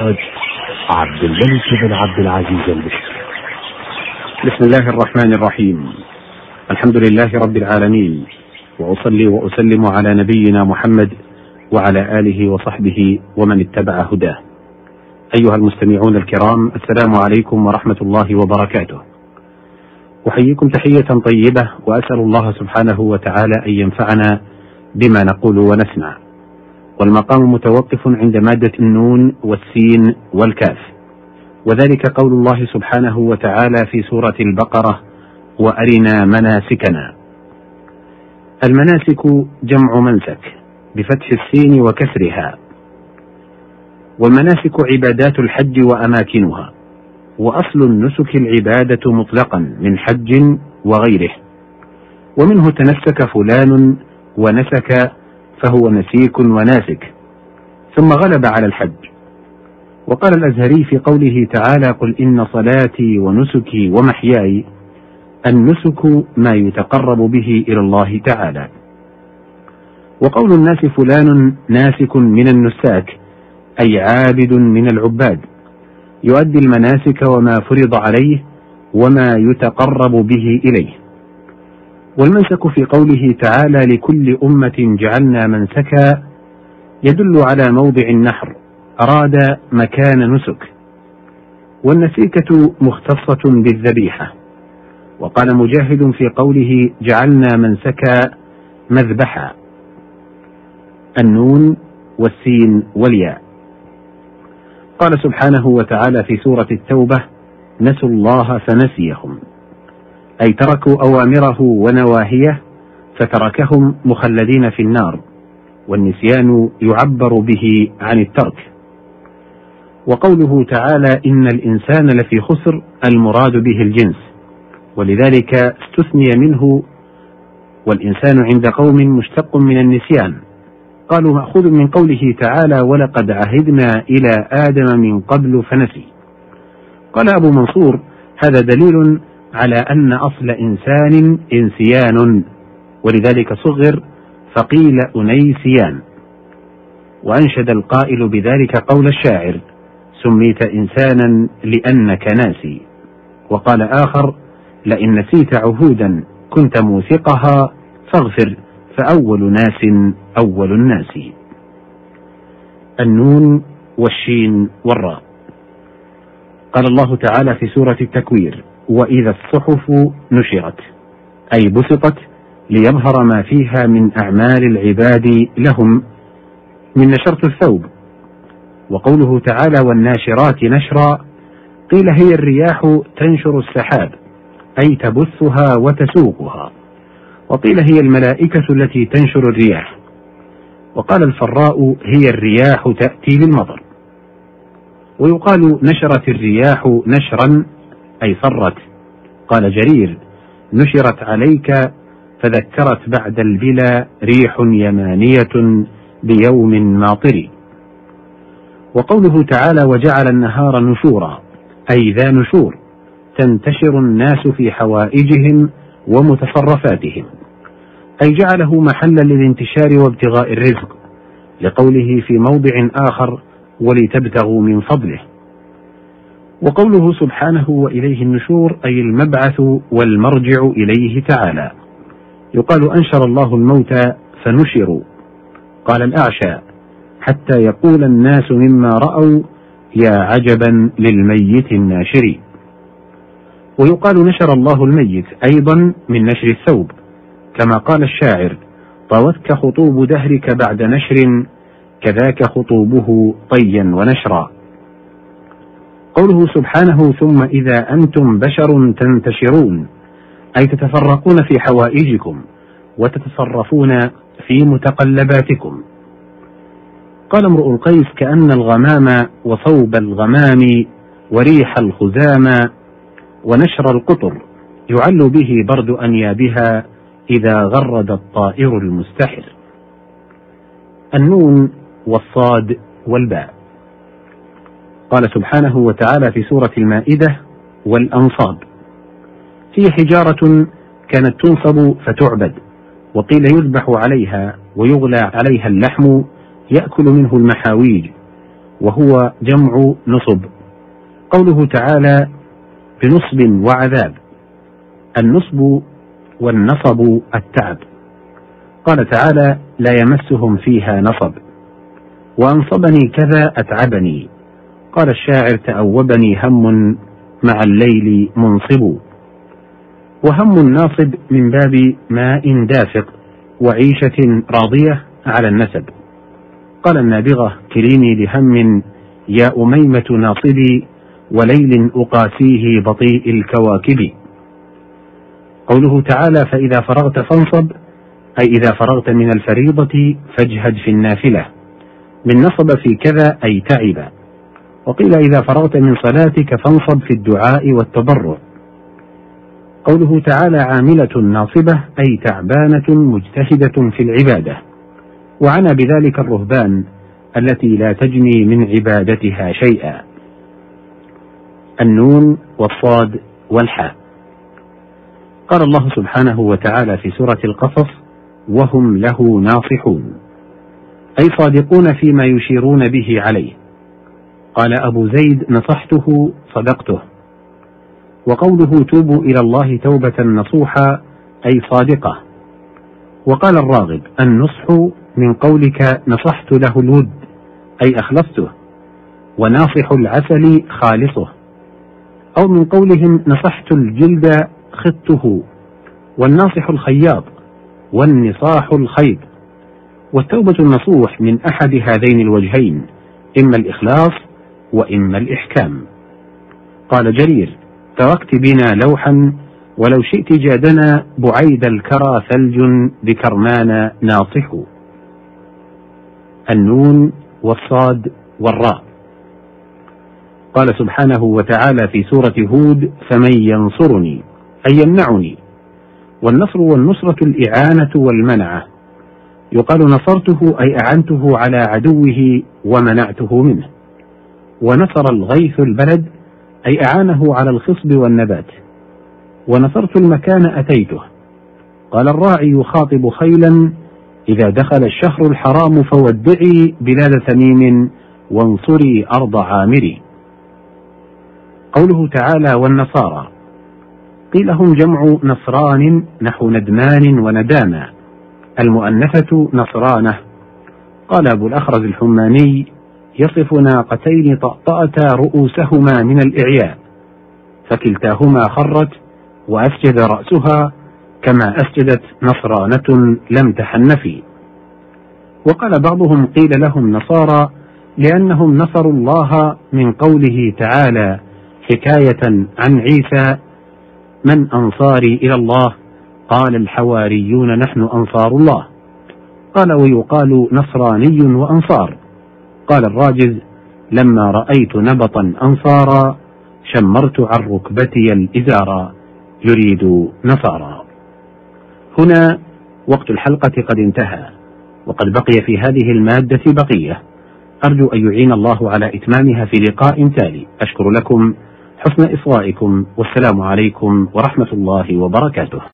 عبد الملك بن عبد العزيز البشر بسم الله الرحمن الرحيم. الحمد لله رب العالمين وأصلي وأسلم على نبينا محمد وعلى آله وصحبه ومن اتبع هداه. أيها المستمعون الكرام السلام عليكم ورحمة الله وبركاته. أحييكم تحية طيبة وأسأل الله سبحانه وتعالى أن ينفعنا بما نقول ونسمع. والمقام متوقف عند مادة النون والسين والكاف. وذلك قول الله سبحانه وتعالى في سورة البقرة وأرنا مناسكنا. المناسك جمع منسك بفتح السين وكسرها. والمناسك عبادات الحج وأماكنها. وأصل النسك العبادة مطلقا من حج وغيره. ومنه تنسك فلان ونسك فهو نسيك وناسك. ثم غلب على الحج. وقال الأزهري في قوله تعالى قل إن صلاتي ونسكي ومحياي النسك ما يتقرب به إلى الله تعالى. وقول الناس فلان ناسك من النساك أي عابد من العباد. يؤدي المناسك وما فرض عليه وما يتقرب به إليه. والمنسك في قوله تعالى لكل أمة جعلنا منسكا يدل على موضع النحر أراد مكان نسك. والنسيكة مختصة بالذبيحة. وقال مجاهد في قوله جعلنا منسكا مذبحا. النون والسين والياء. قال سبحانه وتعالى في سورة التوبة نسوا الله فنسيهم. أي تركوا أوامره ونواهيه فتركهم مخلدين في النار والنسيان يعبر به عن الترك. وقوله تعالى إن الإنسان لفي خسر المراد به الجنس ولذلك استثني منه والإنسان عند قوم مشتق من النسيان. قالوا مأخوذ من قوله تعالى ولقد عهدنا إلى آدم من قبل فنسي. قال أبو منصور هذا دليل على أن أصل إنسان إنسيان ولذلك صغر فقيل أنيسيان. وأنشد القائل بذلك قول الشاعر سميت إنسانا لأنك ناسي. وقال آخر لئن نسيت عهودا كنت موثقها فاغفر فأول ناس أول الناس. النون والشين والراء. قال الله تعالى في سورة التكوير وإذا الصحف نشرت أي بسطت ليظهر ما فيها من أعمال العباد لهم من نشرت الثوب. وقوله تعالى والناشرات نشرا قيل هي الرياح تنشر السحاب أي تبثها وتسوقها. وقيل هي الملائكة التي تنشر الرياح. وقال الفراء هي الرياح تأتي بالمطر. ويقال نشرت الرياح نشرا أي فرت. قال جرير نشرت عليك فذكرت بعد البلا ريح يمانية بيوم ماطر وقوله تعالى وجعل النهار نشورا أي ذا نشور تنتشر الناس في حوائجهم ومتصرفاتهم أي جعله محلا للانتشار وابتغاء الرزق لقوله في موضع آخر ولتبتغوا من فضله. وقوله سبحانه وإليه النشور أي المبعث والمرجع إليه تعالى. يقال أنشر الله الموتى فنشروا. قال الأعشى حتى يقول الناس مما رأوا يا عجبا للميت الناشر. ويقال نشر الله الميت أيضا من نشر الثوب. كما قال الشاعر طوتك خطوب دهرك بعد نشر كذاك خطوبه طيا ونشرا. قوله سبحانه ثم إذا أنتم بشر تنتشرون أي تتفرقون في حوائجكم وتتصرفون في متقلباتكم. قال امرؤ القيس كأن الغمام وصوب الغمام وريح الخزام ونشر القطر يعل به برد أنيابها إذا غرد الطائر المستحر. النون والصاد والباء. قال سبحانه وتعالى في سورة المائدة والأنصاب. هي حجارة كانت تنصب فتعبد وقيل يذبح عليها ويغلى عليها اللحم يأكل منه المحاويج وهو جمع نصب. قوله تعالى بنصب وعذاب النصب والنصب التعب. قال تعالى لا يمسهم فيها نصب وأنصبني كذا أتعبني. قال الشاعر تأوبني هم مع الليل منصب. وهم الناصب من باب ماء دافق وعيشة راضية على النسب. قال النابغة كريني لهم يا أميمة ناصبي وليل أقاسيه بطيء الكواكب. قوله تعالى فإذا فرغت فانصب أي إذا فرغت من الفريضة فاجهد في النافلة. من نصب في كذا أي تعب. وقيل إذا فرغت من صلاتك فانصب في الدعاء والتضرع قوله تعالى عاملة ناصبة أي تعبانة مجتهدة في العبادة. وعنى بذلك الرهبان التي لا تجني من عبادتها شيئا. النون والصاد والحاء. قال الله سبحانه وتعالى في سورة القصص وهم له ناصحون أي صادقون فيما يشيرون به عليه. قال أبو زيد نصحته صدقته. وقوله توبوا إلى الله توبة نصوحا أي صادقة. وقال الراغب النصح من قولك نصحت له الود أي أخلصته. وناصح العسل خالصه. أو من قولهم نصحت الجلد خطه. والناصح الخياط والنصاح الخيط. والتوبة النصوح من أحد هذين الوجهين إما الإخلاص وإما الإحكام. قال جرير تركت بنا لوحا ولو شئت جادنا بعيد الكرى ثلج بكرمان ناصح النون والصاد والراء. قال سبحانه وتعالى في سورة هود فمن ينصرني أي يمنعني. والنصر والنصرة الإعانة والمنعة. يقال نصرته أي أعنته على عدوه ومنعته منه. ونصر الغيث البلد أي أعانه على الخصب والنبات. ونصرت المكان أتيته. قال الراعي يخاطب خيلا إذا دخل الشهر الحرام فودعي بلاد تميم وانصري أرض عامري. قوله تعالى والنصارى. قيل هم جمع نصران نحو ندمان وندامة المؤنثة نصرانة. قال أبو الأخرز الحماني يصف ناقتين طأطأتا رؤوسهما من الإعياء فكلتاهما خرت وأسجد رأسها كما أسجدت نصرانة لم تحنفي. وقال بعضهم قيل لهم نصارى لأنهم نصروا الله من قوله تعالى حكاية عن عيسى من أنصاري إلى الله؟ قال الحواريون نحن أنصار الله. قال ويقال نصراني وأنصار. قال الراجز لما رأيت نبطا أنصارا شمرت عن ركبتي الإزارا يريد نصارى هنا وقت الحلقة قد انتهى وقد بقي في هذه المادة بقية. أرجو أن يعين الله على إتمامها في لقاء تالي. أشكر لكم حسن إصغائكم والسلام عليكم ورحمة الله وبركاته.